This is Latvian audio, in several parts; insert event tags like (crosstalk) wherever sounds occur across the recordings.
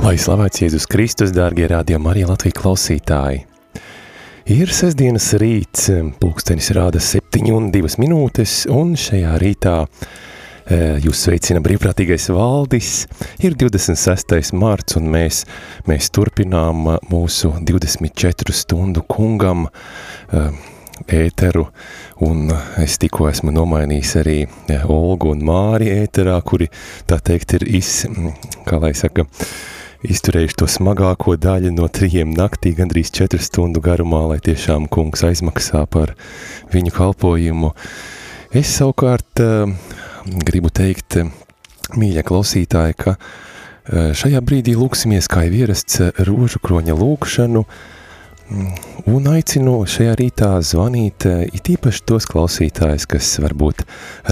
Lai slavēts Jēzus Kristus, dārgie rādījumi arī Latvijas klausītāji. Ir sestdienas rīts, pulkstenis rāda 7 un 2 minūtes, un šajā rītā e, jūs sveicina brīvprātīgais valdis. Ir 26. marts, un mēs, mēs turpinām mūsu 24 stundu kungam e, ēteru, un es tikko esmu nomainījis arī e, Olgu un Māri ēterā, kuri, tā teikt, ir iz, kā lai saka, izturējuši to smagāko daļu no trījiem naktī, gandrīz četru stundu garumā, lai tiešām kungs aizmaksā par viņu kalpojumu. Es savukārt uh, gribu teikt, mīļa klausītāji, ka uh, šajā brīdī lūksimies, kā jau ierasts, rožu kroņa lūkšanu, uh, Un aicinu šajā rītā zvanīt eh, it īpaši tos klausītājus, kas varbūt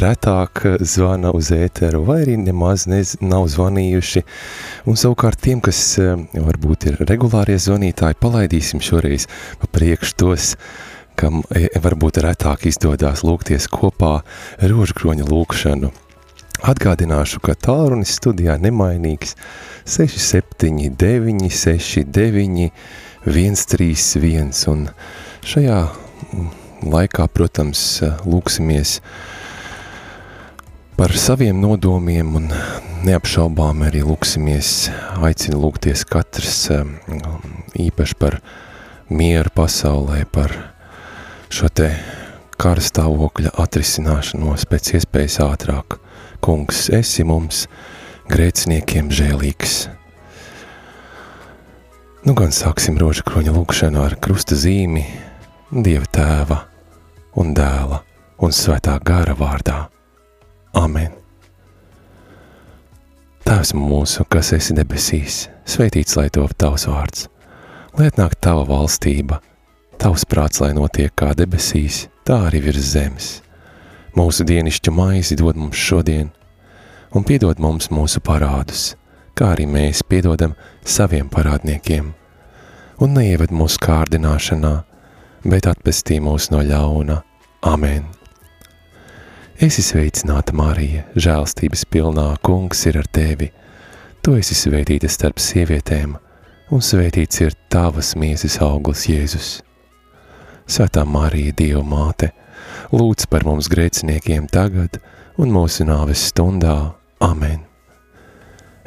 retāk zvana uz ēteru vai arī nemaz nez, nav zvanījuši. Un savukārt tiem, kas eh, varbūt ir regulārie zvanītāji, palaidīsim šoreiz pa priekš tos, kam eh, varbūt retāk izdodās lūgties kopā rožkroņa lūkšanu. Atgādināšu, ka tālrunis studijā nemainīgs 679 69 131, un šajā laikā, protams, lūksimies par saviem nodomiem un neapšaubām arī lūksimies, aicinu lūgties katrs īpaši par mieru pasaulē, par šo te kara stāvokļa atrisināšanos pēc iespējas ātrāk. Kungs, esi mums grēciniekiem žēlīgs. Nu gan sāksim roža kroņa lūkšanu ar krusta zīmi Dieva tēva un dēla un svētā gara vārdā. Amen. Tēvs mūsu, kas esi debesīs, svētīts lai top tavs vārds, lai atnāk tava valstība, tavs prāts, lai notiek kā debesīs, tā arī virs zemes. Mūsu dienišķu maizi dod mums šodien, un piedod mums mūsu parādus, kā arī mēs piedodam saviem parādniekiem. Un neieved mūsu kārdināšanā, bet atpestī mūs no ļauna. Amen! Esi sveicināta, Marija, žēlstības pilnā kungs ir ar tevi. Tu esi svētīta starp sievietēm, un svētīts ir tavas miesas auglis Jēzus. Svētā Marija, Dieva māte, lūdz par mums grēciniekiem tagad un mūsu nāves stundā. Amen!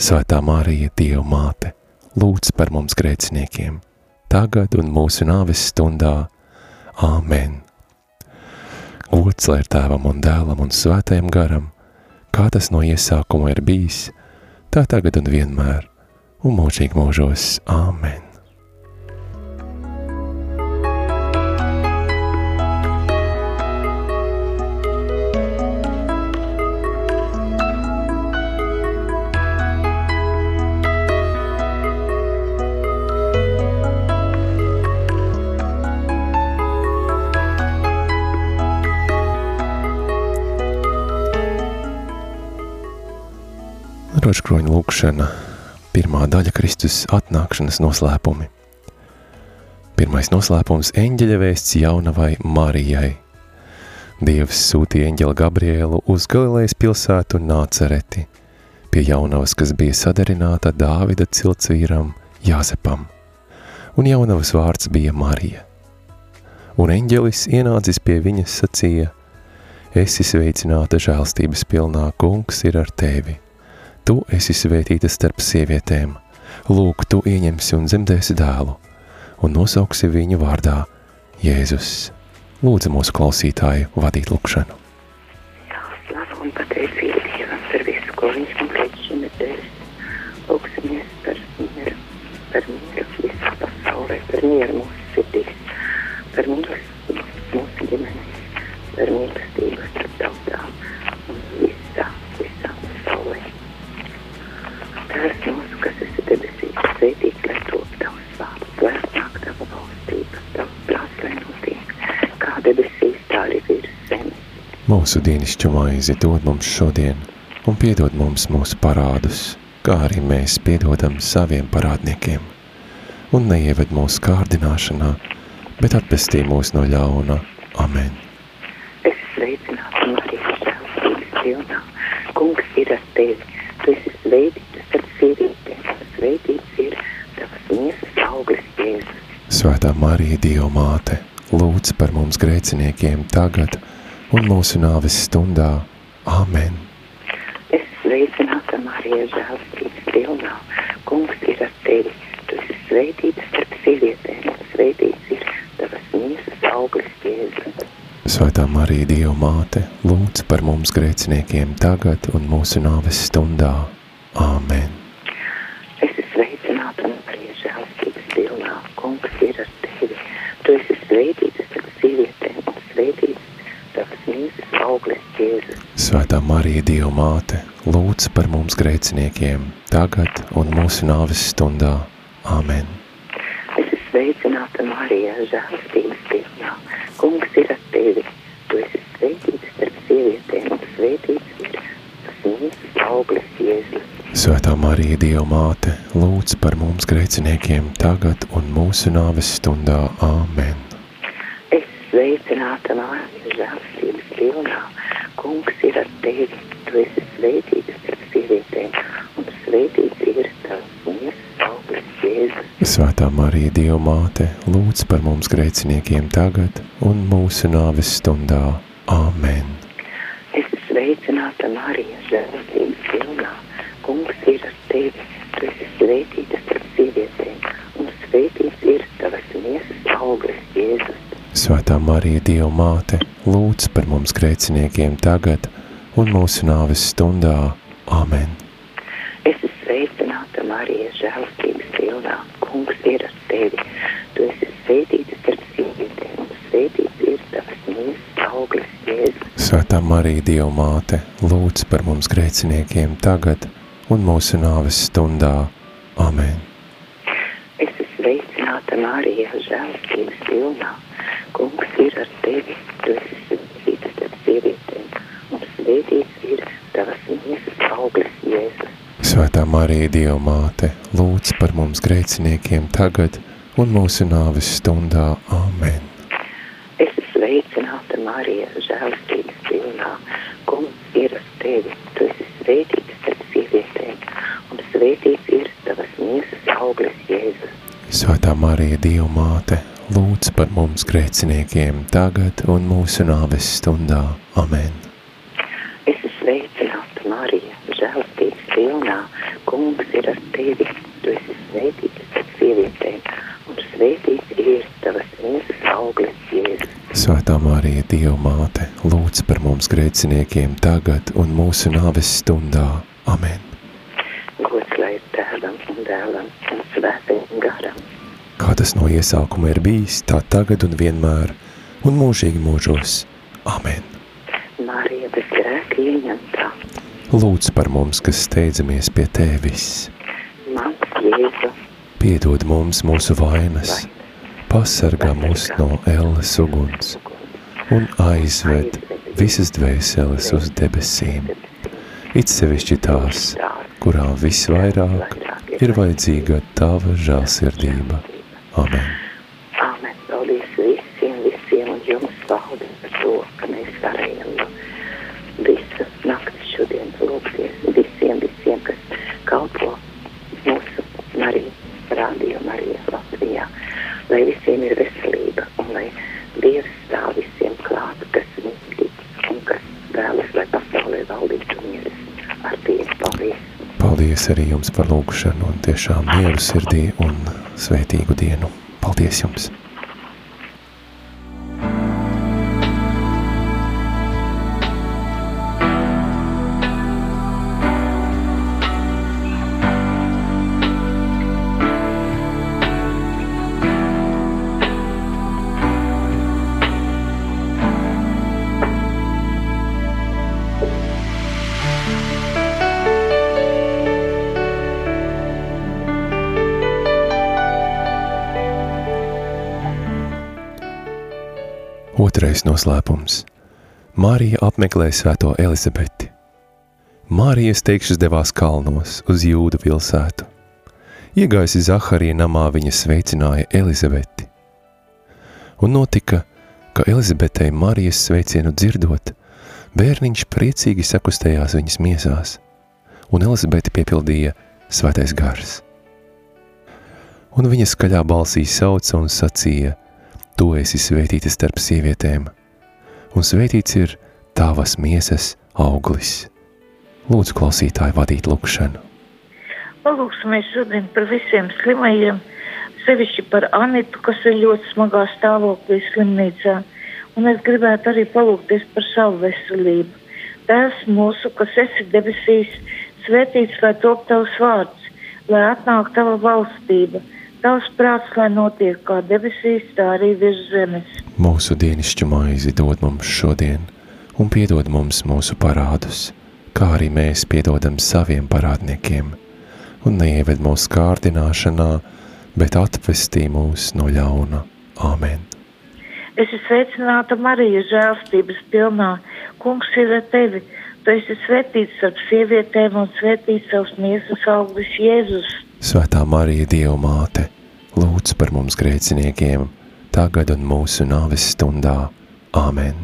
Svētā Marija, Dieva māte, lūdz par mums grēciniekiem, tagad un mūsu nāves stundā. Āmen! Gods lai ir tēvam un dēlam un svētajam garam, kā tas no iesākuma ir bijis, tā tagad un vienmēr, un mūžīgi mūžos. Āmen! Rožkroņa lūkšana, pirmā daļa Kristus atnākšanas noslēpumi. Pirmais noslēpums – eņģeļa vēsts jaunavai Marijai. Dievs sūtīja eņģeli Gabrielu uz Galilejas pilsētu Nācereti, pie jaunavas, kas bija sadarināta Dāvida ciltsvīram Jāzepam, un jaunavas vārds bija Marija. Un eņģelis ienācis pie viņas sacīja, esi sveicināta žēlstības pilnā kungs ir ar tevi – Tu esi svētīta starp sievietēm, lūk, tu ieņemsi un dzemdēsi dēlu, un nosauksi viņu vārdā Jēzus. Lūdzu mūsu klausītāju vadīt lukšanu. Jā, slavu un pateicību Dievam par visu, ko viņš mums līdz šim ir devis. Lūksimies par mieru, par mieru visā pasaulē, par mieru mūsu sirdīs, par mīlestību mūsu ģimenēs, par mīlestību starp kas esi debes svētīts, lai top tavs vārds, lai nāk tava valstība, tavs prāts, lai notiek, kā debesīs, tā arī virs zemes. Mūsu dienascho maizi dod mums šodien, un piedod mums mūsu parādus, kā arī mēs piedodam saviem parādniekiem. Un neieved mūsu kārdināšanā, bet atpestī mūs no ļauna. Amen. Es sveicinātu Mariju žēlstības pilnā. Kungs ir ar tevi. Tu esi svētīta starp sievietēm. Svētīts ir tavas miesas auglis Jēzus. Svētā Marija, Dieva māte, lūdz par mums grēciniekiem tagad un mūsu nāves stundā. Amen. Es sveicinātu Mariju žēlstības pilnā. Kungs ir ar tevi. Tu esi svētīta starp sievietēm. Svētīts ir tavas miesas auglis Jēzus. Svētā Marija, Dieva māte, lūdz par mums grēciniekiem tagad un mūsu nāves stundā. Āmen. Es esmu sveicināta Marija žēlstības pilnā. Kungs ir ar tevi. Tu esi svētīta starp sievietēm un svētīts tavas miesas auglis Jēzus. Svētā Marija, Dieva māte, lūdz par mums grēciniekiem tagad un mūsu nāves stundā. Āmen. Es esmu sveicināta Marija žēlstības pilnā. Kungs ir ar tevi. Tu esi svētīta starp sievietēm un svētīts ir tas miesas auglis Jēzus. Svētā Marija, Dieva māte, lūdz par mums grēciniekiem tagad un mūsu nāves stundā. Āmen. Es sveicināta Marija žēlstības pilnā. Kungs ir ar tevi. Tu esi svētīta starp sievietēm un svētīts ir tavs miesas auglis Jēzus. Svētā Marija, Dieva māte, lūdz par mums grēciniekiem tagad un mūsu nāves stundā. Āmen. Es sveicināta Marija žēlstības pilnā. Kungs ir ar tevi. Tu esi svētīta starp sievietēm un svētīts ir tavas miesas auglis Jēzus. Svētā Marija, Dieva māte, lūdz par mums grēciniekiem tagad un mūsu nāves stundā. Āmen. Es esmu sveicināta Marija žēlstības pilnā. Kungs ir ar tevi. Tu esi svētīta starp sievietēm un svētīts ir tavas miesas auglis Jēzus. Svētā Marija, Dieva māte, lūdz par mums grēciniekiem tagad un mūsu nāves stundā. Āmen. Es esmu sveicināta Marija žēlstības pilnā. Kungs ir ar tevi. Tu esi svētīta starp sievietēm un svētīts ir tavas miesas auglis Jēzus. Svētā Marija, Dieva māte, lūdz par mums grēciniekiem tagad un mūsu nāves stundā. Āmen. Es esmu sveicināta Marija žēlstības tevi. Tu esi svētīta starp sievietēm un svētīts ir tavas miesas auglis Jēzus. Svētā Marija, Dieva māte, lūdz par mums grēciniekiem tagad un mūsu nāves stundā. Amen. Es esmu sveicināta Marija žēlstības pilnā. Kungs ir ar tevi. Tu esi svētīta starp sievietēm un svētīts ir tavas miesas auglis Jēzus. Svētā Marija, Dieva māte, lūdz par mums grēciniekiem tagad un mūsu nāves stundā. Amen. Gods lai tēvam un dēlam un svētajam garam. Kā tas no iesākuma ir bijis, tā tagad un vienmēr, un mūžīgi mūžos. Amen. Marija bez grēka ieņemtā. Lūdz par mums, kas steidzamies pie Tevis. Mans Jēzu Piedod mums mūsu vainas, pasargā mūs no elles uguns un aizved visas dvēseles uz debesīm. It sevišķi tās, kurām visvairāk ir vajadzīga Tava žēlsirdība. Amen. Āmen. Paldies visiem, visiem un jums paldies par to, ka mēs varējam no visu nakti šodien lūgties visiem, visiem, kas kalpo mūsu Mariju, rādio Mariju Latvijā. Lai visiem ir veselība un lai Dievs stāv visiem klāt, kas viņu tic un kas vēlas, lai pasaulē valdītu mieres ar Dievu. Paldies! Paldies arī jums par lūgšanu un tiešām mieru sirdī un svētīgu dienu. Paldies jums! Otrais noslēpums – Mārija apmeklē svēto Elizabeti. Mārijas teikšas devās kalnos uz jūdu pilsētu. Iegājusi Zaharija namā viņa sveicināja Elizabeti. Un notika, ka Elizabetei Marijas sveicienu dzirdot, bērniņš priecīgi sakustējās viņas miesās, un Elizabeti piepildīja svētais gars. Un viņa skaļā balsī sauca un sacīja, tu esi svētīta starp sievietēm, un svētīts ir tavas miesas auglis. Lūdzu, klausītāji, vadīt lūkšanu. Palūksimies šodien par visiem slimajiem, sevišķi par Anitu, kas ir ļoti smagā stāvoklī slimnīcā. Un es gribētu arī palūkties par savu veselību. Tēvs mūsu, kas esi debesīs, svētīts lai top tavs vārds, lai atnāk tava valstība, tavs prāts, lai notiek kā debesīs, tā arī virs zemes. Mūsu dienasču maizi dod mums šodien, un piedod mums mūsu parādus kā arī mēs piedodam saviem parādniekiem, un neieved mūsu kārdināšanā, bet atvestī mūs no ļauna. Āmen! Es esmu sveicināta Marija, žēlstības pilnā. Kungs ir ar tevi. Tu esi svētīts ar sievietēm un svētīts savus miesas augļus Jēzus. Svētā Marija, Dieva māte, lūdz par mums grēciniekiem, tagad un mūsu nāves stundā. Āmen!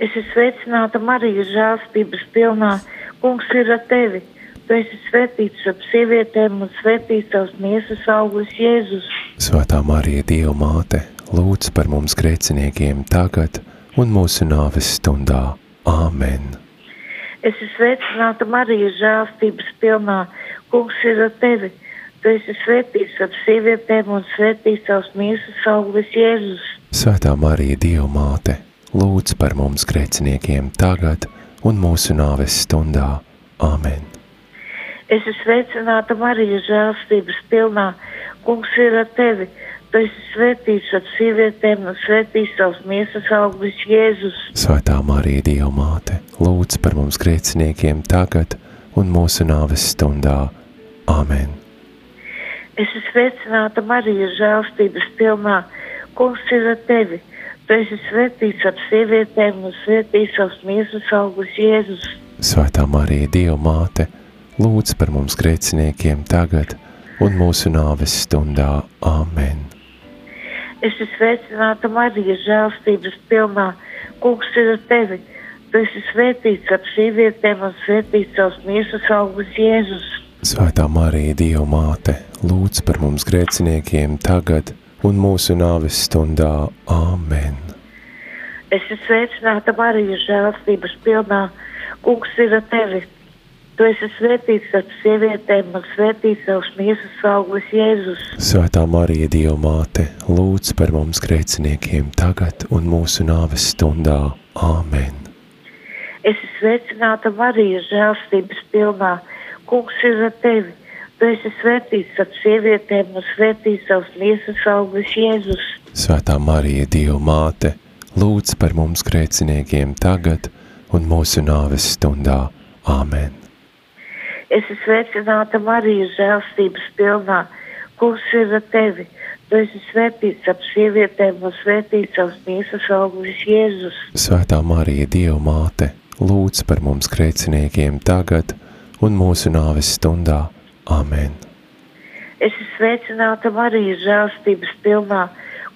Es esmu sveicināta Marija, žēlstības pilnā. Kungs ir ar tevi. Tu esi svētīts ap sievietēm un svētīts tavs miesas auglis Jēzus. Svētā Marija, Dieva māte, lūdz par mums grēciniekiem tagad un mūsu nāves stundā. Āmen! Es esmu sveicināta Marija, žēlstības pilnā. Kungs ir ar tevi. Tu esi svētīts ap sievietēm un svētīts tavs miesas auglis Jēzus. Svētā Marija, Dieva māte, lūdz par mums grēciniekiem tagad un mūsu nāves stundā. Āmen! Es esmu sveicināta Marija, žēlstības pilnā. Kungs ir ar tevi. Tu esi svētīts ar sievietēm un svētīts savus miesas augļus Jēzus. Svētā Marija, Dieva māte, lūdz par mums grēciniekiem tagad un mūsu nāves stundā. Āmen! Es esmu sveicināta Marija, žēlstības pilnā. Kungs ir ar tevi. Tu esi svētīts ap sievietēm un svētīts savus miesas augļus Jēzus. Svētā Marija, Dieva māte, lūdz par mums grēciniekiem tagad un mūsu nāves stundā. Āmen! Es esmu sveicināta Marija, žēlstības pilnā. Kungs ir ar tevi. Tu esi svētīts ap sievietēm un svētīts savus miesas augļus Jēzus. Svētā Marija, Dieva māte, lūdz par mums grēciniekiem tagad un mūsu nāves stundā. Āmen! Es esmu sveicināta Marija, žēlstības pilnā. Kungs ir ar tevi. Tu esi svētīts ar sievietēm un svētīts savus miesas augļus Jēzus. Svētā Marija, Dieva māte, lūdz par mums grēciniekiem tagad un mūsu nāves stundā. Āmen! Es esmu sveicināta Marija, žēlstības pilnā. Kungs ir ar tevi. Tu esi svētīts ar sievietēm un svētīts savus miesas augļus Jēzus. Svētā Marija, Dieva māte, lūdz par mums grēciniekiem tagad un mūsu nāves stundā. Āmen! Es esmu sveicināta Marija, žēlstības pilnā. Kungs ir ar tevi. Tu esi svētīts ap sievietēm un svētīts savus miesas augļus Jēzus. Svētā Marija, Dieva māte, lūdz par mums grēciniekiem tagad un mūsu nāves stundā. Āmen! Es esmu sveicināta Marija, žēlstības pilnā.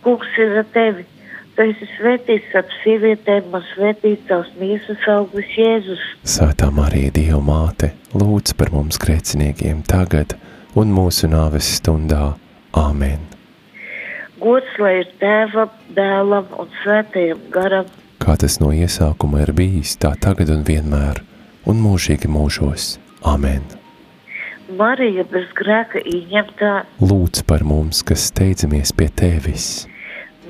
Kungs ir ar tevi. Tu esi svētīts ap sievietēm un svētīts savus miesas augļus Jēzus. Svētā Marija, Dieva māte, lūdz par mums grēciniekiem tagad un mūsu nāves stundā. Āmen! Gods lai ir tēvam, dēlam un svētajam garam. Kā tas no iesākuma ir bijis, tā tagad un vienmēr, un mūžīgi mūžos. Āmen! Marija bez grēka ieņemtā, Lūdz par mums, kas steidzamies pie Tevis,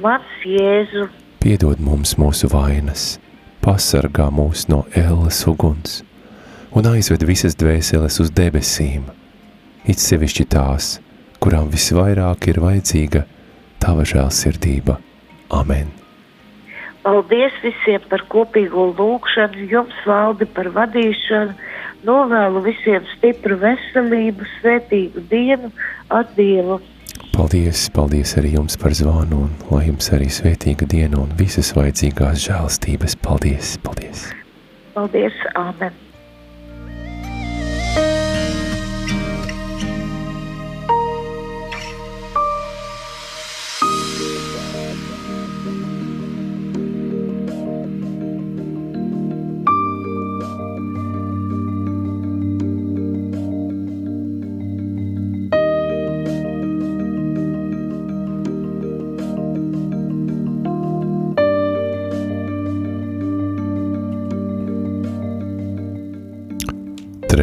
mans Jēzu, piedod mums mūsu vainas, pasargā mūs no ēles uguns un aizved visas dvēseles uz debesīm, it sevišķi tās, kurām visvairāk ir vajadzīga Tava žēlsirdība. Amen! paldies visiem par kopīgo lūgšanu, jums valdi par vadīšanu, novēlu visiem stipru veselību, svētīgu dienu, ar Dievu. Paldies, paldies arī jums par zvanu un lai jums arī svētīga diena un visas vajadzīgās žēlstības. Paldies, paldies! Paldies, Āmen!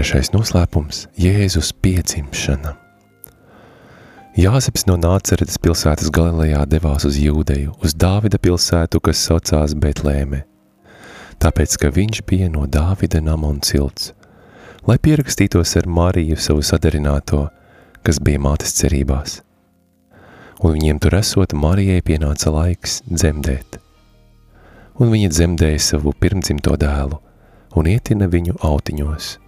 Trešais noslēpums – Jēzus piedzimšana. Jāzeps no Nāceretes pilsētas Galilejā devās uz Jūdeju, uz Dāvida pilsētu, kas saucās Betlēme, tāpēc, ka viņš bija no Dāvida nama un cilts, lai pierakstītos ar Mariju savu sadarināto, kas bija mātes cerībās. Un viņiem tur esot, Marijai pienāca laiks dzemdēt. Un viņa dzemdēja savu pirmdzimto dēlu un ietina viņu autiņos –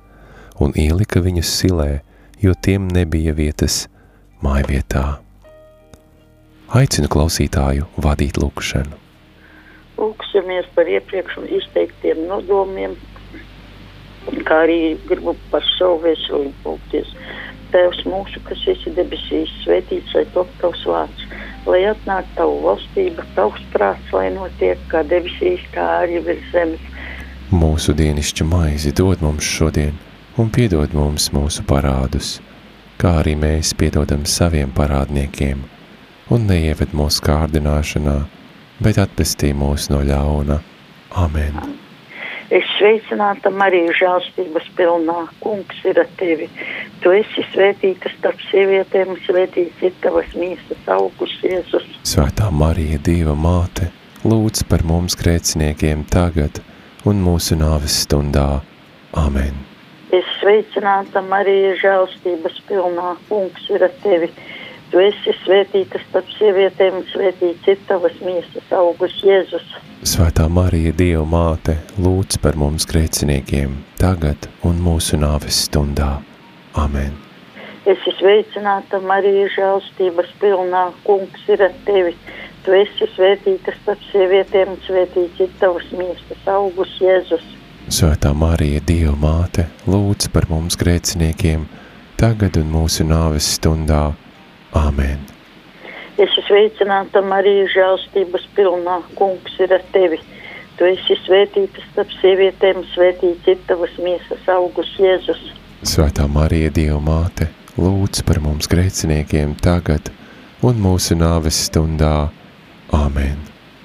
un ielika viņus silē, jo tiem nebija vietas mājvietā. Aicinu klausītāju vadīt lūkšanu. Lūksimies par iepriekš izteiktiem nodomiem, kā arī gribu par savu veselību lūgties. Tēvs mūsu, kas esi debesīs, svētīts lai top tavs vārds, lai atnāk tavu valstība, tavs prāts, lai notiek kā debesīs, kā arī virs zemes. Mūsu dienišķa maizi dod mums šodien, un piedod mums mūsu parādus, kā arī mēs piedodam saviem parādniekiem, un neieved mūsu kārdināšanā, bet atpestī mūs no ļauna. Amen. Es sveicināta Marija žēlstības pilnā, kungs ir ar tevi. Tu esi svētīta starp sievietēm, svētīts ir tavas mīsas augus, Jēzus. Svētā Marija, Dieva māte, lūdz par mums grēciniekiem tagad un mūsu nāves stundā. Amen. Es sveicināta Marija žēlstības pilnā, kungs ir ar tevi. Tu esi svētīta starp sievietēm, svētīts ir tavas miesas augus Jēzus. Svētā Marija, Dieva māte, lūdz par mums grēciniekiem, tagad un mūsu nāves stundā. Amen. Es sveicināta Marija žēlstības pilnā, kungs ir ar tevi. Tu esi svētīta starp sievietēm, svētīts ir tavas miesas augus Jēzus. Svētā Marija, Dieva māte, lūdz par mums grēciniekiem, tagad un mūsu nāves stundā. Āmen. Es esmu sveicināta Marija žēlstības pilnā, kungs ir ar tevi. Tu esi svētīta starp sievietēm, svētīts ir tavas miesas augus Jēzus. Svētā Marija, Dieva māte, lūdz par mums grēciniekiem tagad un mūsu nāves stundā. Āmen.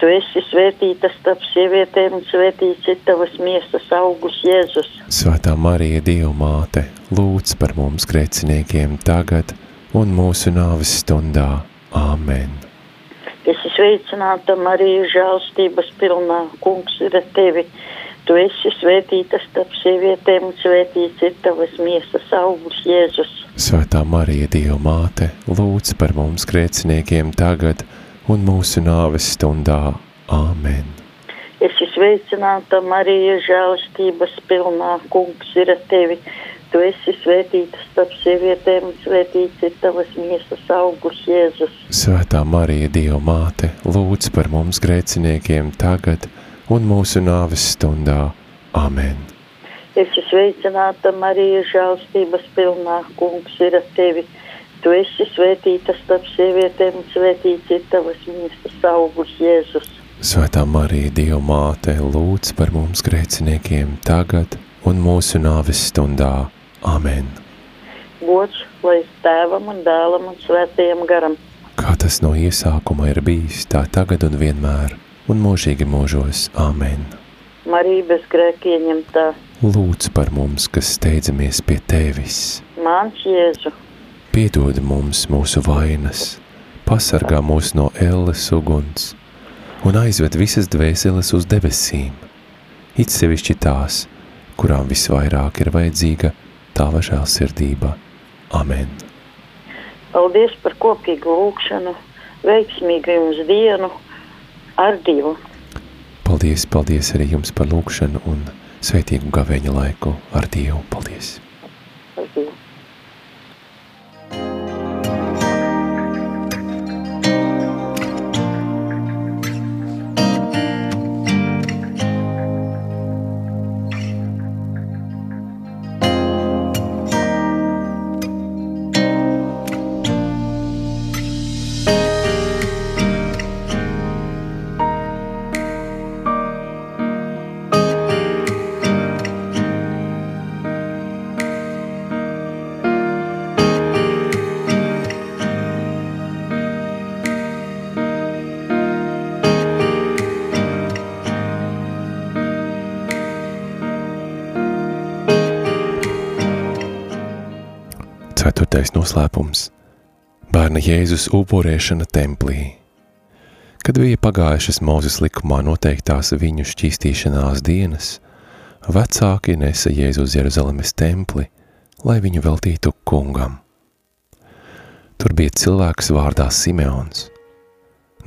Tu esi svētīta starp sievietēm, svētīts ir tavas miesas augus Jēzus. Svētā Marija, Dieva māte, lūdz par mums grēciniekiem tagad un mūsu nāves stundā. Āmen. Es esmu sveicināta Marija žēlstības pilnā, kungs ir ar tevi. Tu esi svētīta starp sievietēm, svētīts ir tavas miesas augus Jēzus. Svētā Marija, Dieva māte, lūdz par mums grēciniekiem tagad un mūsu nāves stundā. Āmen. Es sveicināta Marija žēlstības pilnā, kungs ir ar tevi. Tu esi svētīta starp sievietēm, svētīts ir tavas miesas augus Jēzus. Svētā Marija, Dieva māte, lūdz par mums grēciniekiem tagad un mūsu nāves stundā. Amen. Es sveicināta Marija žēlstības pilnā, kungs ir ar tevi. Tu esi svētīta starp sievietēm, svētīts ir tavas miesas augus Jēzus. Svētā Marija, Dieva māte, lūdz par mums grēciniekiem tagad un mūsu nāves stundā. Amen. Gods lai tēvam un dēlam un svētajam garam. Kā tas no iesākuma ir bijis, tā tagad un vienmēr, un mūžīgi mūžos. Amen. Marija bez grēka ieņemtā. Lūdz par mums, kas steidzamies pie Tevis. Mans Jēzu, Piedod mums mūsu vainas, pasargā mūs no elles uguns un aizved visas dvēseles uz debesīm, it sevišķi tās, kurām visvairāk ir vajadzīga tava žēlsirdība. Amen. Paldies par kopīgu lūkšanu, veiksmīgu jums dienu ar Dievu. Paldies, paldies arī jums par lūkšanu un sveitīgu gavēņa laiku ar Dievu. Paldies! Paldies. you Ceturtais noslēpums – bērna Jēzus upurēšana templī. Kad bija pagājušas Mūzes likumā noteiktās viņu šķīstīšanās dienas, vecāki nesa Jēzu uz Jeruzalemes templi, lai viņu veltītu kungam. Tur bija cilvēks vārdā Simeons.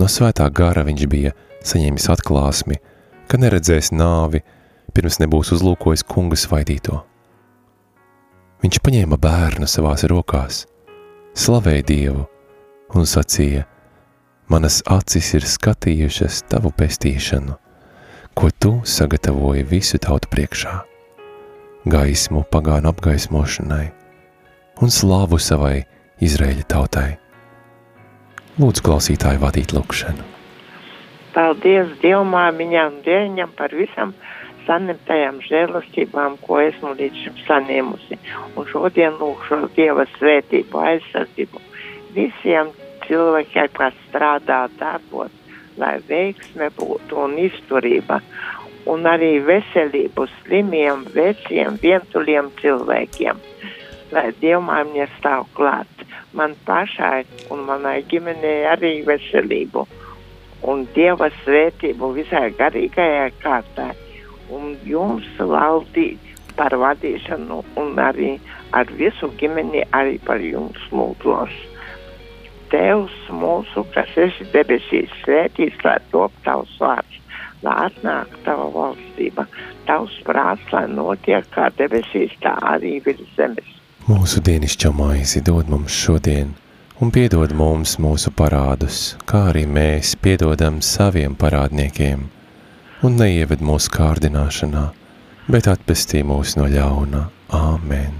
No svētā gara viņš bija saņēmis atklāsmi, ka neredzēs nāvi, pirms nebūs uzlūkojis kunga svaidīto. Viņš paņēma bērnu savās rokās, slavēja Dievu un sacīja, manas acis ir skatījušas tavu pestīšanu, ko tu sagatavoji visu tautu priekšā, gaismu pagānu apgaismošanai un slāvu savai Izraēļa tautai. Lūdzu klausītāju vadīt lūkšanu. Paldies Dievmāmiņām un Dieviņam par visam saņemtajām žēlastībām, ko esmu līdz šim saņēmusi. Un šodien lūkšu Dieva svētību, aizsardzību visiem cilvēkiem, kas strādā darbos, lai veiksme būtu un izturība, un arī veselību slimiem, veciem, vientuļiem cilvēkiem. Lai Dievmāmiņa stāv klāt man pašai un manai ģimenei arī veselību un Dieva svētību visai garīgajai kārtai un jums valdīt par vadīšanu un arī ar visu ģimeni arī par jums lūdzos. Tevs mūsu, kas esi debesīs, svētīts, lai top tavs vārds, lai atnāk tava valstība, tavs prāts, lai notiek kā debesīs, tā arī virs zemes. Mūsu dienišķo maizi dod mums šodien, un piedod mums mūsu parādus, kā arī mēs piedodam saviem parādniekiem, un neieved mūsu kārdināšanā, bet atpestī mūs no ļauna. Āmen!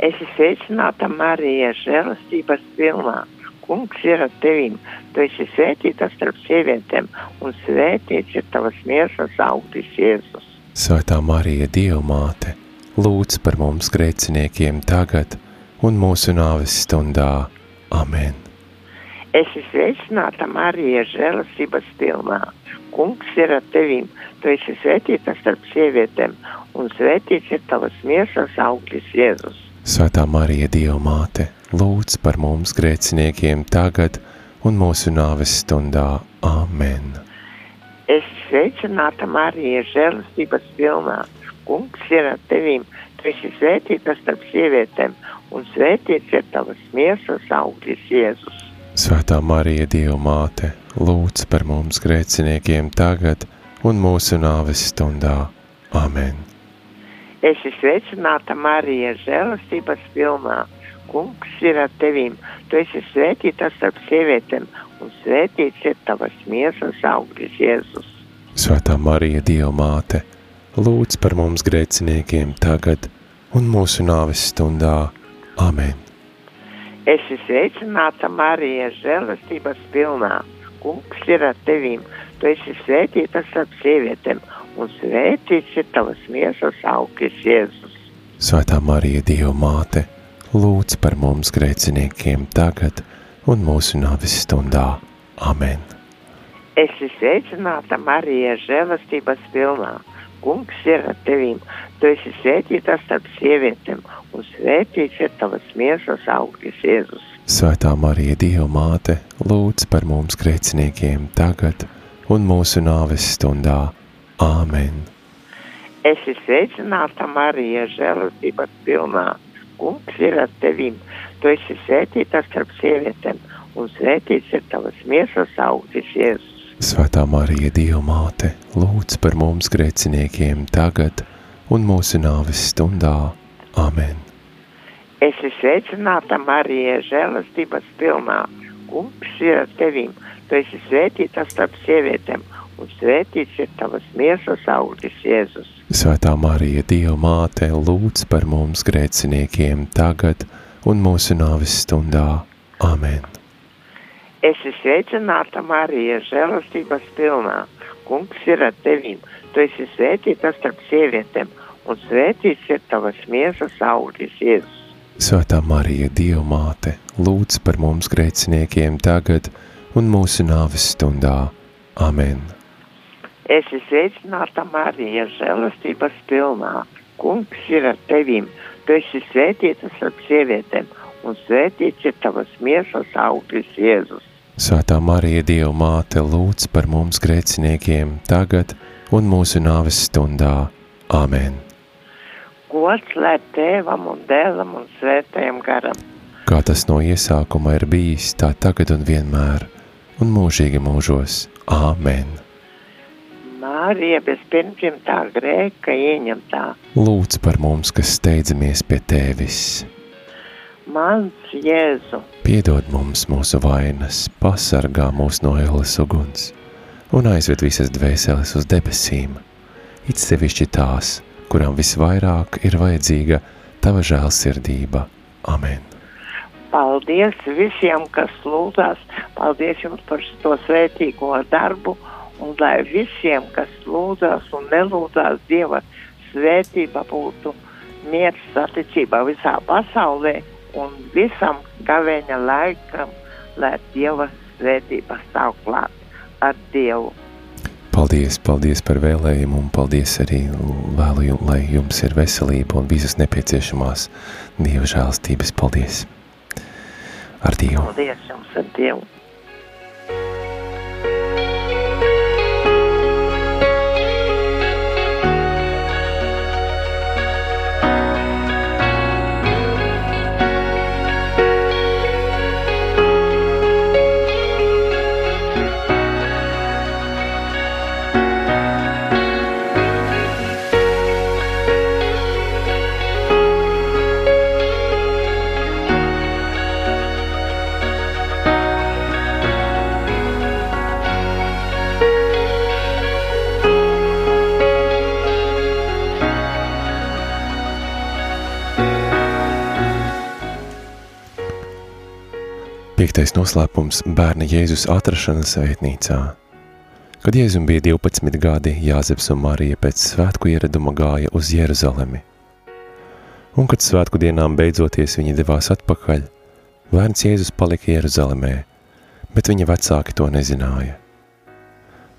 Es esmu sveicināta Marija, žēlastības pilnā. Kungs ir ar tevīm, tu esi svētīta starp sievietēm, un svētīts ir tavas miesas augtis Jēzus. Svētā Marija, Dieva māte, lūdz par mums grēciniekiem tagad un mūsu nāves stundā. Amen! Es esmu sveicināta Marija, žēlastības pilnā. Kungs ir ar tevīm, tu esi svētīta starp sievietēm, un svētīts ir tavas miesas auglis Jēzus. Svētā Marija, Dieva māte, lūdz par mums grēciniekiem tagad un mūsu nāves stundā. Amen! Es sveicināta Marija, žēlastības pilnā. Kungs ir ar tevīm, tu esi svētīta starp sievietēm, un svētīts ir tavas miesas auglis Jēzus. Svētā Marija, Dieva māte, lūdz par mums grēciniekiem tagad un mūsu nāves stundā. Amen! Es esmu sveicināta Marija, žēlastības pilnā. Kungs ir ar tevīm, tu esi svētīta starp sievietēm, un svētīts ir tavas miesas auglis Jēzus. Svētā Marija, Dieva māte, lūdz par mums grēciniekiem tagad un mūsu nāves stundā. Amen! Es esmu sveicināta Marija, žēlastības pilnā. Kungs ir ar tevīm, tu esi svētīta starp sievietēm, un svētīts ir tavas miesas auglis Jēzus. Svētā Marija, Dieva māte, lūdz par mums grēciniekiem tagad un mūsu nāves stundā. Amen! Es esmu sveicināta Marija, žēlastības pilnā. Kungs ir ar tevīm, tu esi svētīta starp sievietēm, un svētīts ir tavas miesas auglis Jēzus. Svētā Marija, Dieva māte, lūdz par mums grēciniekiem tagad un mūsu nāves stundā. Āmen! Esi sveicināta, Marija, žēlastības pilnā. Kungs ir ar tevīm. Tu esi svētīta starp sievietēm, un svētīts ir tavas miesas augtis, Jēzus. Svētā Marija, Dieva māte, lūdz par mums grēciniekiem tagad un mūsu nāves stundā. Amen. Esi sveicināta, Marija, žēlastības pilnā. Kungs ir ar tevīm. Tu esi svētīta starp sievietēm, un svētīts ir tavas miesas augtis, Jēzus. Svētā Marija, Dieva māte, lūdz par mums grēciniekiem tagad un mūsu nāves stundā. Amen. Esi sveicināta, Marija, žēlastības pilnā. Kungs ir ar tevīm. Tu esi svētīta starp sievietēm, un svētīts ir tavas miesas augtis, Jēzus. Svētā Marija, Dieva māte, lūdz par mums grēciniekiem tagad un mūsu nāves stundā. Amen. Esi sveicināta, Marija, žēlastības pilnā. Kungs ir ar tevīm. Tu esi svētīta starp sievietēm, un svētīts ir tavas miesas auglis, Jēzus. Svētā Marija, Dieva māte, lūdz par mums grēciniekiem tagad un mūsu nāves stundā. Amen. Gods lai tēvam un dēlam un svētajam garam. Kā tas no iesākuma ir bijis, tā tagad un vienmēr, un mūžīgi mūžos. Āmen! Mārija bez pirmdzimtā grēka ieņemtā. Lūdz par mums, kas steidzamies pie Tevis. Mans Jēzu, Piedod mums mūsu vainas, pasargā mūs no ēles uguns un aizved visas dvēseles uz debesīm, it sevišķi tās, kurām visvairāk ir vajadzīga Tava žēlsirdība. Amen! paldies visiem, kas lūdzās. Paldies jums par to svētīgo darbu. Un lai visiem, kas lūdzās un nelūdzās, Dieva svētība būtu miers saticībā visā pasaulē un visam gavēņa laikam, lai Dieva svētība stāv klāt ar Dievu. Paldies, paldies par vēlējumu un paldies arī vēlu, jum- lai jums ir veselība un visas nepieciešamās Dieva žēlstības. Paldies! Ar Dievu! Paldies jums ar Dievu! Piektais noslēpums – bērna Jēzus atrašana svētnīcā. Kad Jēzum bija 12 gadi, Jāzeps un Marija pēc svētku ieraduma gāja uz Jeruzalemi. Un, kad svētku dienām beidzoties viņi devās atpakaļ, bērns Jēzus palika Jeruzalemē, bet viņa vecāki to nezināja.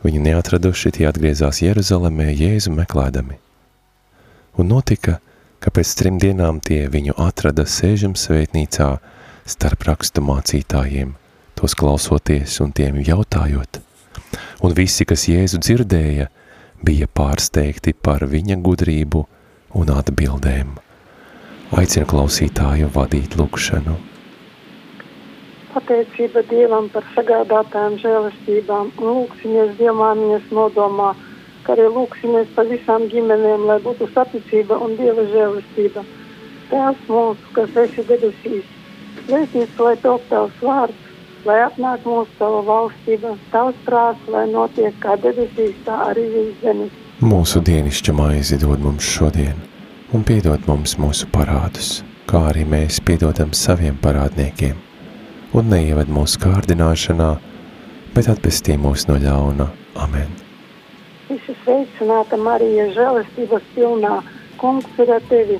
Viņu neatraduši, tie atgriezās Jeruzalemē Jēzu meklēdami. Un notika, ka pēc trim dienām tie viņu atrada sēžam svētnīcā starp rakstu mācītājiem, tos klausoties un tiem jautājot. Un visi, kas Jēzu dzirdēja, bija pārsteigti par viņa gudrību un atbildēm. Aicina klausītāju vadīt lūkšanu. Pateicība Dievam par sagādātājiem žēlastībām un lūksimies Dievmāmiņas nodomā, kā arī lūksimies par visām ģimenēm, lai būtu saticība un Dieva žēlastība. Tēvs mūsu, kas esi debesīs, svētīts lai top tavs vārds, lai atnāk mūsu tava valstība, tavs prāts, lai notiek kā debesīs, tā arī virs zemes. Mūsu dienišķa maizi dod mums šodien, un piedod mums mūsu parādus, kā arī mēs piedodam saviem parādniekiem. Un neieved mūsu kārdināšanā, bet atpestī mūs no ļauna. Amen. Visi sveicināta Marija, žēlastības pilnā, kungs ir ar tevi.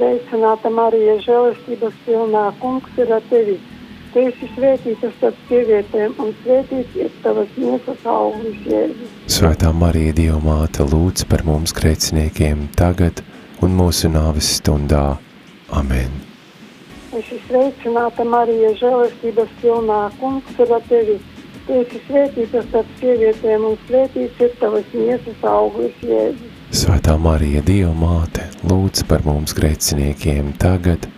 Sveicināta Marija, žēlastības pilnā kungs ir ar tevi. Tu esi svētīta starp sievietēm, un svētīts ir tavas miesas auglis, Jēzus. Svētā Marija, Dieva māte, lūdz par mums grēciniekiem tagad un mūsu nāves stundā. Amen! Es esmu sveicināta Marija, žēlastības pilnā kungs ir ar tevi. Tu esi svētīta starp sievietēm, un svētīts ir tavas miesas auglis, Jēzus. Svētā Marija, Dieva māte, lūdz par mums grēciniekiem tagad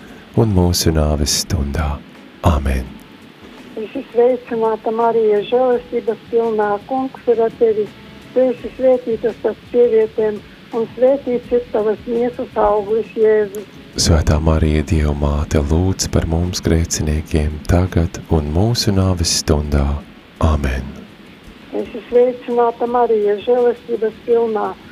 un mūsu nāves stundā. Amen! Es esmu sveicināta Marija, žēlastības pilnā kungs ir ar tevi. Tu esi svētīta starp sievietēm, un svētīts ir tavas miesas auglis, Jēzus. Svētā Marija, Dieva māte, lūdz par mums grēciniekiem tagad un mūsu nāves stundā. Amen! Es esmu sveicināta Marija, žēlastības pilnā. Kungs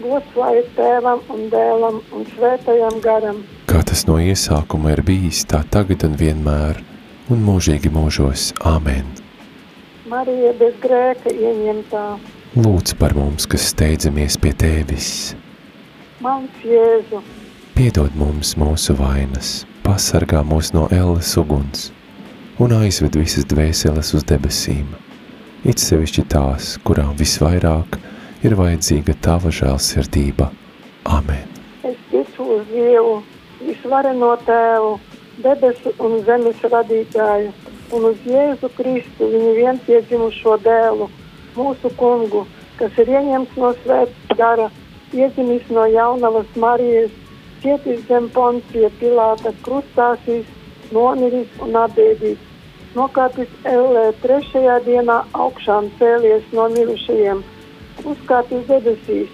Gods lai ir tēvam un dēlam un svētajam garam. Kā tas no iesākuma ir bijis, tā tagad un vienmēr, un mūžīgi mūžos. Amen! Marija bez grēka ieņemtā. Lūdz par mums, kas steidzamies pie Tevis. Mans Jēzu, Piedod mums mūsu vainas, pasargā mūs no elles uguns un aizved visas dvēseles uz debesīm. It sevišķi tās, kurām visvairāk ir vajadzīga Tava žēlsirdība. Amen! es ticu uz Dievu, visvareno tēvu, debesu un zemes radītāju, un uz Jēzu Kristu, viņu vienpiedzimušo dēlu, mūsu kungu, kas ir ieņemts no svētā gara, iedzimis no jaunavas Marijas, cietis zem poncija Pilāta, krustāsīs, nomiris un atbēdīts, nokāpis ellē trešajā dienā augšām cēlies no mirušajiem, uzkāpis debesīs,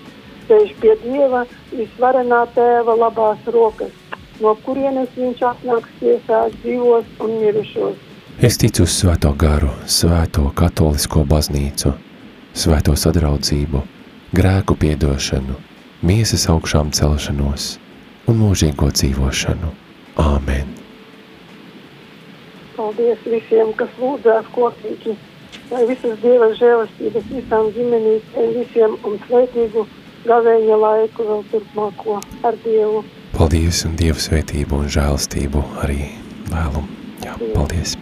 sēž pie Dieva visvarenā tēva labās rokas, no kurienes viņš atnāks tiesāt dzīvos un mirušos. Es ticu uz svēto garu, svēto katolisko baznīcu, svēto sadraudzību, grēku piedošanu, miesas augšām celšanos un mūžīgo dzīvošanu. Āmen! Paldies visiem, kas lūdzās kopīgi, lai visas Dieva žēlastības visām ģimenīm, visiem un svētīgu gavēņa laiku vēl turpmāko ar Dievu. Paldies un Dievu svētību un žēlastību arī vēlu. Jā, paldies!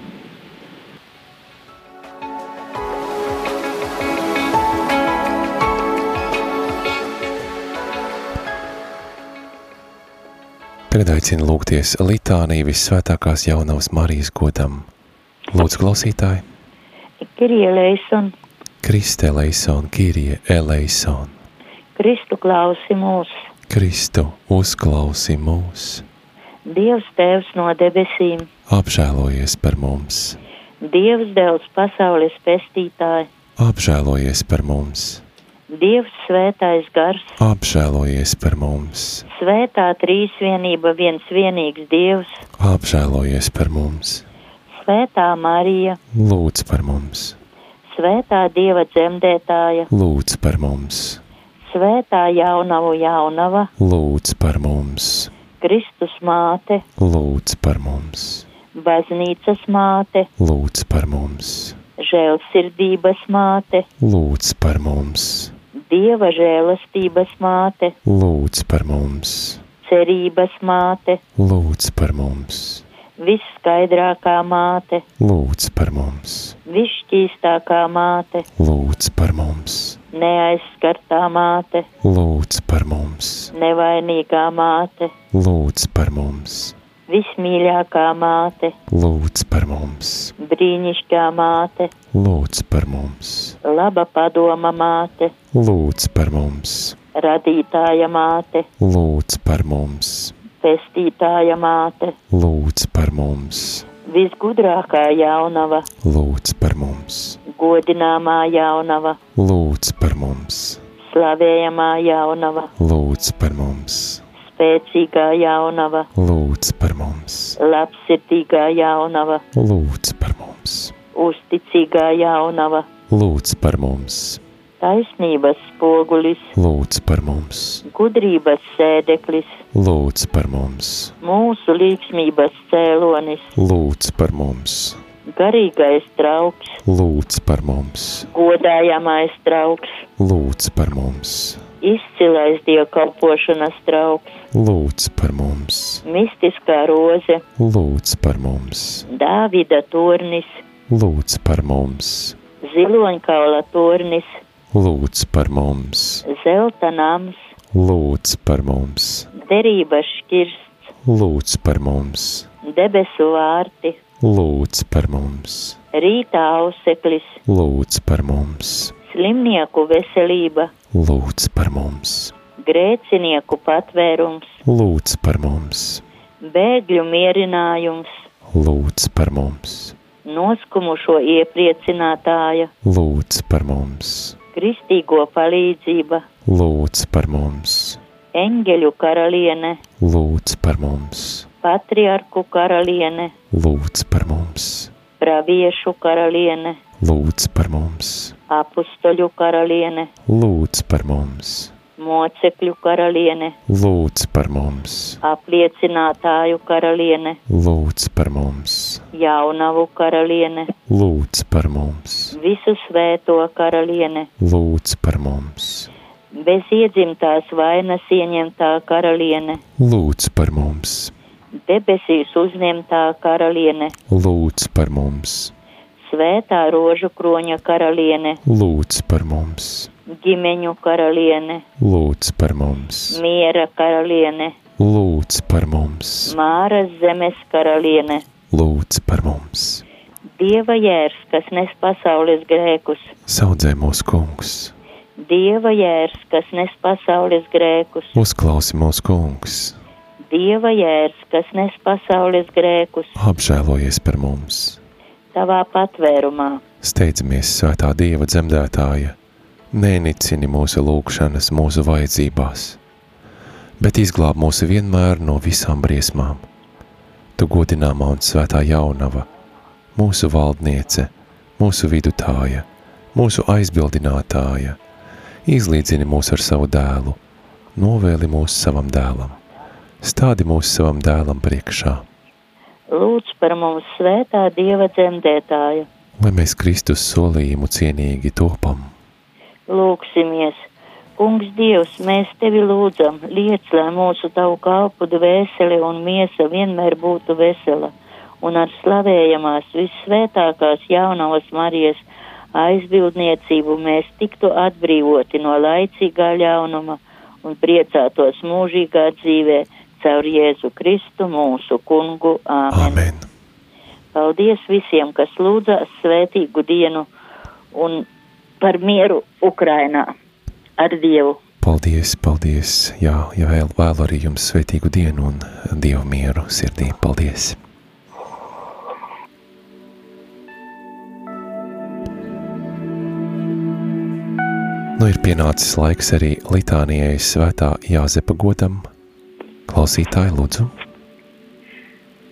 Tagad aicinu lūgties litāniju vissvētākās jaunavas Marijas godam. Lūdzu, klausītāji, Kirija Leison, Kriste eleison, Kirije eleison, Kristu klausi mūs, Kristu uzklausi mūs, Dievs Tēvs no debesīm, apžēlojies par mums, Dievs Dēls pasaules pestītāji, apžēlojies par mums, Dievs Svētais Gars, apžēlojies par mums, Svētā Trīsvienība viens vienīgs Dievs, apžēlojies par mums, Svētā Marija, lūdz par mums, Svētā Dieva dzemdētāja, lūdz par mums, Svētā Jaunavu Jaunava, lūdz par mums, Kristus māte, lūdz par mums, baznīcas māte, lūdz par mums, žēlsirdības māte, lūdz par mums, Dieva žēlastības māte, lūdz par mums, cerības māte, lūdz par mums, visskaidrākā māte, lūdz par mums, visšķīstākā māte, lūdz par mums, neaizskartā māte, lūdz par mums, nevainīgā māte, lūdz par mums, vismīļākā māte, lūdz par mums, brīnišķīgā māte, lūdz par mums, laba padoma māte, lūdz par mums, radītāja māte, lūdz par mums, pestītāja māte, lūdz par mums, visgudrākā jaunava, lūdz par mums, godināmā jaunava, lūdz par mums, slavējamā jaunava, lūdz par mums, spēcīgā jaunava, lūdz par mums, labsirdīgā jaunava, lūdz par mums, uzticīgā jaunava, lūdz par mums, taisnības spogulis, lūdz par mums, gudrības sēdeklis, lūdz par mums, mūsu līksmības cēlonis, lūdz par mums, garīgais trauks, lūdz par mums, godājamais trauks, lūdz par mums, izcilais dievkalpošanas trauks, lūdz par mums, mistiskā roze, lūdz par mums, Dāvida tornis, lūdz par mums, ziloņkaula tornis, lūdz par mums, zelta nams, lūdz par mums, derības šķirsts, lūdz par mums, debesu vārti, lūdz par mums, rīta auseklis, lūdz par mums, slimnieku veselība, lūdz par mums, grēcinieku patvērums, lūdz par mums, bēgļu mierinājums, lūdz par mums, noskumušo iepriecinātāja, lūdz par mums, kristīgo palīdzība, lūdz par mums, eņģeļu karaliene, lūdz par mums, patriarku karaliene, lūdz par mums, praviešu karaliene, lūdz par mums, apustoļu karaliene, lūdz par mums, mocekļu karaliene, lūdz par mums, apliecinātāju karaliene, lūdz par mums, jaunavu karaliene, lūdz par mums, visu svēto karaliene, lūdz par mums, bez iedzimtās vainas ieņemtā karaliene, lūdz par mums, debesīs uzņemtā karaliene, lūdz par mums, svētā rožu kroņa karaliene, lūdz par mums, ģimeņu karaliene, lūdz par mums, miera karaliene, lūdz par mums, māras zemes karaliene, lūdz par mums, dieva jērs, kas nes pasaules grēkus, saudzē mūsu kungs, dieva jērs, kas nes pasaules grēkus, uzklausi mūsu kungs, dieva jērs, kas nes pasaules grēkus, apžēlojies par mums, tavā patvērumā, steidzamies svētā Dieva dzemdētāja, nenicini mūsu lūgšanas mūsu vajadzībās, bet izglāb mūs vienmēr no visām briesmām. Tu godināmā un svētā jaunava, mūsu valdniece, mūsu vidutāja, mūsu aizbildinātāja, izlīdzini mūs ar savu dēlu, novēli mūs savam dēlam, stādi mūs savam dēlam priekšā, lūdz par mums svētā dieva dzemdētāja, lai mēs Kristus solījumu cienīgi topam. Lūksimies. Kungs Dievs, mēs tevi lūdzam, liec, lai mūsu tavu kalpu dvēseli un miesa vienmēr būtu vesela, un ar slavējamās vissvētākās jaunavas Marijas aizbildniecību mēs tiktu atbrīvoti no laicīgā ļaunuma un priecātos mūžīgā dzīvē caur Jēzu Kristu mūsu kungu. Āmen. Amen! Paldies visiem, kas lūdzās svētīgu dienu un par mieru Ukrainā ar Dievu. Paldies, paldies! Jā, ja vēl, vēl arī jums svētīgu dienu un dievu mieru sirdī. Paldies! Nu ir pienācis laiks arī litānijai svētā Jāzepa godam. Klausītāji, lūdzu,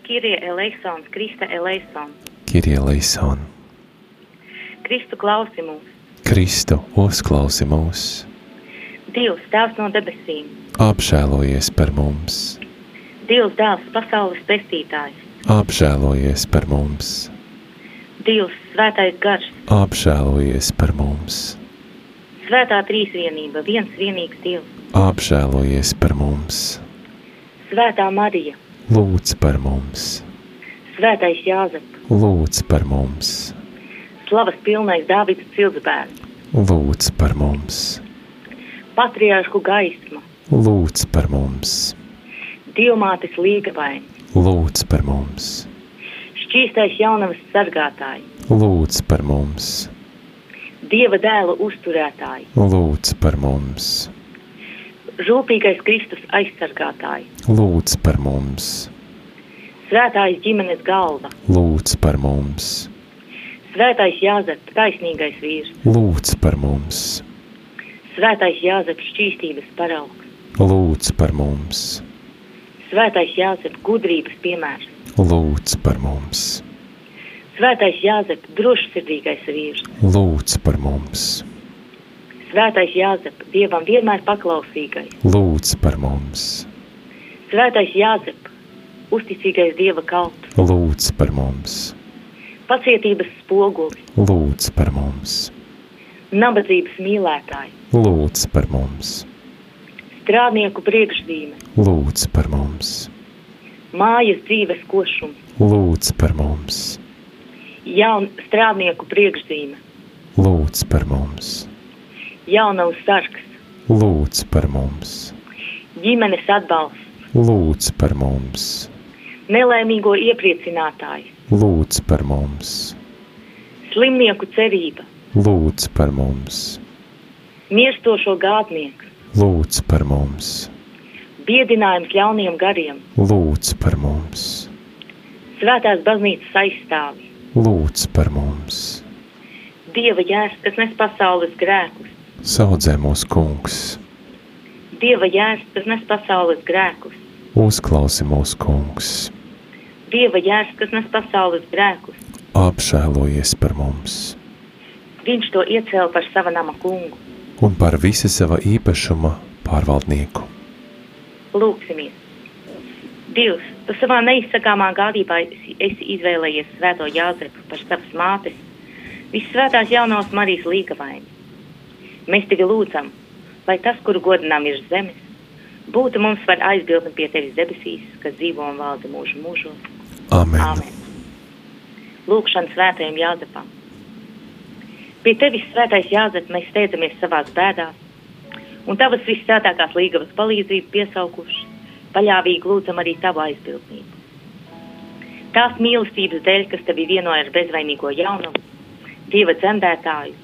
Kirie eleisons, Krista eleisons, Kirie Leison, Kristu klausi mūs, Kristu uzklausi mūs, Dievs, Tēvs no debesīm, apžēlojies par mums, Dievs dēls, pasaules pestītājs, apžēlojies par mums, Dievs, svētais gars, apžēlojies par mums, svētā trīsvienība, viens vienīgs Dievs, apžēlojies par mums, svētā Marija, lūdz par mums, svētais Jāzep, lūdz par mums, slavas pilnais Dāvida cildzbērns, lūdz par mums, patriāršku gaisma, lūdz par mums, Dievmātes līgavaini, lūdz par mums, šķīstais jaunavas sargātāji, lūdz par mums, Dieva dēla uzturētāji, lūdz par mums, rūpīgais Kristus aizsargātāji, lūdz par mums, svētājs ģimenes galva, lūdz par mums, svētais Jāzep, taisnīgais vīrs, lūdz par mums, svētais Jāzep, šķīstības paraugs, lūdz par mums, svētais Jāzep, gudrības piemērs, lūdz par mums, svētais Jāzep, drošsirdīgais vīrs, lūdz par mums, svētais Jāzep, Dievam vienmēr paklausīgais, lūdz par mums, svētais Jāzep, uzticīgais Dieva kalps, lūdz par mums, pacietības spogulis, lūdz par mums, nabadzības mīlētāji, lūdz par mums, strādnieku priekšzīme, lūdz par mums, mājas dzīves košums, lūdz par mums, jaun strādnieku priekšzīme, lūdz par mums, jaunavs sargs, lūdz par mums, ģimenes atbalsts, lūdz par mums, nelēmīgo iepriecinātājs, lūdz par mums, slimnieku cerība, lūdz par mums, mirstošo gādnieks, lūdz par mums, biedinājums ļauniem gariem, lūdz par mums, svētās baznīcas aizstāvi, lūdz par mums, Dieva jērs, kas nes pasaules grēkus, saudzē mūs kungs, Dieva jērs, kas nes pasaules grēkus, uzklausi mūs kungs, Dieva jērs, kas nes pasaules grēkus, apžēlojies par mums viņš to iecēla par sava nama kungu. un par visa sava īpašuma pārvaldnieku. Lūksimies! Dievs, tu savā neizsakāmā gādībā esi, esi izvēlējies svēto Jāzepu par savas mātes, vissvētās jaunās Marijas līgavaini. Mēs tevi lūdzam, lai tas, kuru godinām ir zemes, būtu mums par aizbildni pie tevis debesīs, kas dzīvo un valda mūžu mūžos. Amen. Āmen. Lūkšana svētajam Jāzepam. Pie tevis svētais Jāzep mēs steidzamies savās bēdās, un tavas vissvētākās līgavas palīdzību piesaukuši, paļāvīgi lūdzam arī tavu aizbildnību. Tās mīlestības dēļ, kas tevi vienoja ar bezvainīgo jaunumu, Dieva dzemdētāju,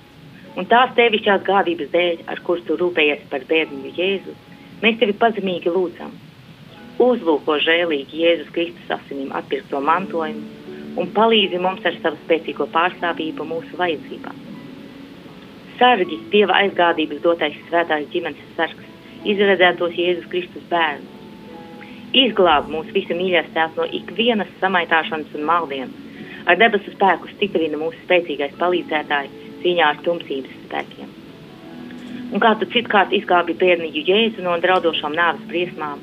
un tās tevišķās gādības dēļ, ar kur tu rūpējies par bērnu Jēzu, mēs tevi pazemīgi lūdzam. Uzlūko žēlīgi Jēzus Kristus asinīm atpirkto mantojumu un palīdzi mums ar savu spēcīgo pārstāvību mūsu vajadzībām. Sargi Dieva aizgādības dotais svētās ģimenes sargs, izredzētos Jēzus Kristus bērnus. Izglāb mūs visu mīļās tēvs no ikvienas samaitāšanas un maldiem. Ar debesu spēku stiprina mūsu spēcīgais palīdzētāji cīņā ar tumsības spēkiem. Un kā tu citkārt izglābi bērniņu Jēzu no draudošām nāves briesmām,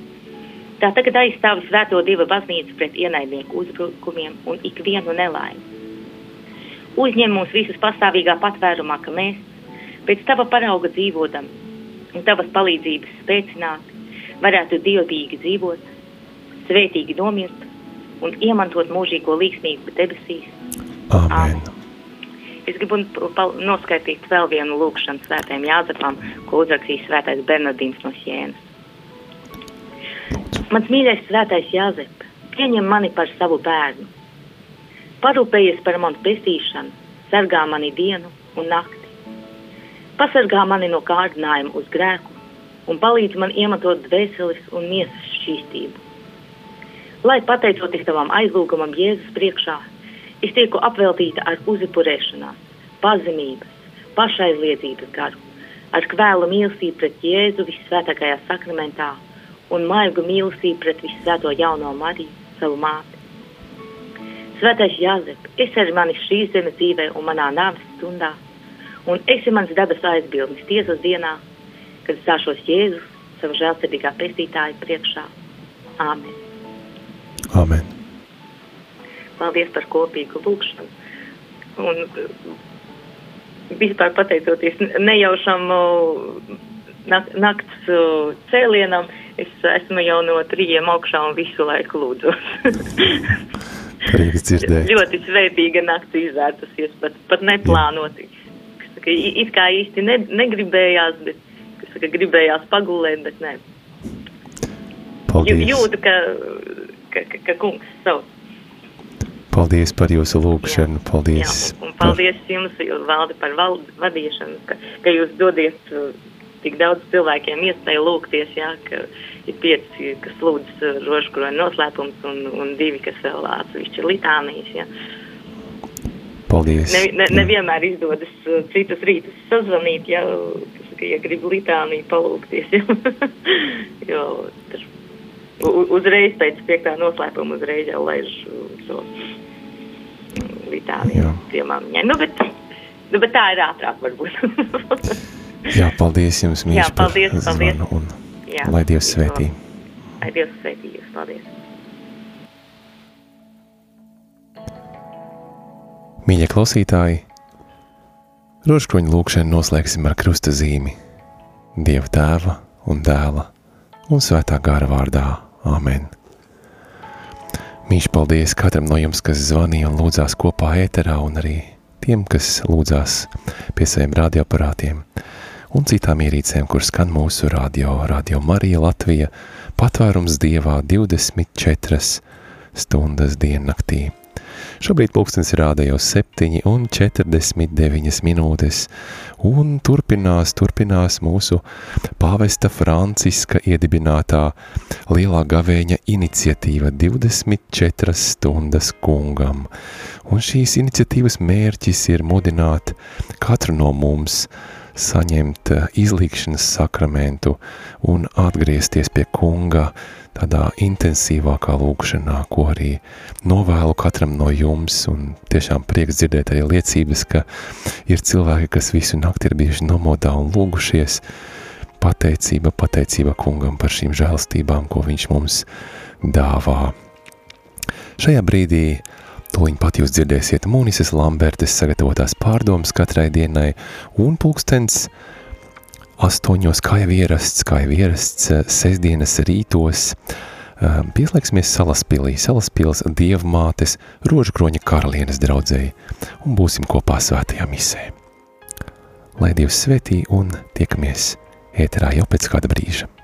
tā tagad aizstāvi svēto Dieva baznīcu pret ienaidnieku uzbrukumiem un ikvienu nelaimi. Uzņem mūs visus pastāvīgā patvērumā, ka mēs, pēc tava parauga dzīvodam un tavas palīdzības spēcināti, varētu dievbīgi dzīvot, svētīgi nomirt un iemantot mūžīgo līgsmību debesīs. Amen. Es gribu noskaidrot vēl vienu lūkšanu svētajam Jāzepam, ko uzrakstīs svētais Bernardīns no Sienas. Mans mīļais svētais Jāzep, pieņem mani par savu bērnu. Parūpējies par manu pestīšanu, sargā mani dienu un nakti. Pasargā mani no kārdinājuma uz grēku un palīdz man iemantot dvēseles un miesas šķīstību. Lai pateicoties tavam aizlūgumam Jēzus priekšā, es tieku apveltīta ar uzipurēšanās, pazemības, pašaizliedzības garu, ar kvēlu mīlestību pret Jēzu vissvētākajā sakramentā un maigu mīlestību pret vissvēto jauno Mariju, savu māti. Svētais Jāzep, es ar mani šīs zemes dzīvē un manā nāves stundā, un esi mans dabas aizbildnis tiesas dienā, kad stāšos Jēzus, savu žēlsirdīgā pestītāja priekšā. Āmen. Amen. Paldies par kopīgu lūgšanu. Un vispār pateicoties nejaušam nak nakts cēlienam, es esmu jau no trījiem augšā un visu laiku lūdzos. (laughs) Prieks dzirdēt. Ļoti svētīga nakts izvērtusies, pat, pat neplānoti. Saka, it kā īsti ne, negribējās, bet saka, gribējās pagulēt, bet nē. Paldies. Jūtu, ka, ka, ka, ka kungs sauc. Paldies par jūsu lūgšanu. Paldies. Jā, un paldies par... jums, Valdi, par vadīšanu, ka, ka jūs dodiet uh, tik daudz cilvēkiem iespēju lūgties, jā, ka ir pieci, kas lūdz uh, rožkroņa noslēpums un, un divi, kas vēl atsevišķi litānijas, jā. Paldies. Ne, ne, nevienmēr izdodas uh, citus rītus sazvanīt, ja, ka, ja grib litāniju palūgties, jā. (laughs) jo tas uzreiz pēc piektā noslēpuma uzreiz jau laiž to litāniju pie mamiņai. Nu, bet, nu, bet tā ir ātrāk varbūt. (laughs) Jā, paldies jums, mīļš, Jā, paldies, par paldies. zvanu un Jā, lai Dievs svētī. Lai Dievs svētī jūs, paldies. Mīļie klausītāji, rožkroņu lūkšanu noslēgsim ar krusta zīmi. Dieva tēva un dēla un svētā gara vārdā. Āmen! Mīļš paldies katram no jums, kas zvanīja un lūdzās kopā ēterā, un arī tiem, kas lūdzās pie saviem radioaparātiem un citām ierīcēm, kur skan mūsu radio, radio Marija Latvija, patvērums Dievā 24 stundas diennaktī. Šobrīd pulkstens rāda jau 7 un 49 minūtes, un turpinās, turpinās mūsu pāvesta Franciska iedibinātā lielā gavēņa iniciatīva 24 stundas kungam. Un šīs iniciatīvas mērķis ir mudināt katru no mums saņemt izlīkšanas sakramentu un atgriezties pie kunga, tādā intensīvākā lūkšanā, ko arī novēlu katram no jums, un tiešām prieks dzirdēt arī liecības, ka ir cilvēki, kas visu nakti ir bijuši nomodā un lūgušies, pateicība, pateicība kungam par šīm žēlstībām, ko viņš mums dāvā. Šajā brīdī Tūliņ pat jūs dzirdēsiet Mūnises Lambertes sagatavotās pārdomas katrai dienai un pulkstens astoņos, kā jau ierasts, kā jau ierasts sestdienas rītos, pieslēgsimies Salaspilī, Salaspils dievmātes rožkroņa karalienes draudzēji un būsim kopā svētajā misē. Lai Dievs svētī un tiekamies ēterā jau pēc kāda brīža.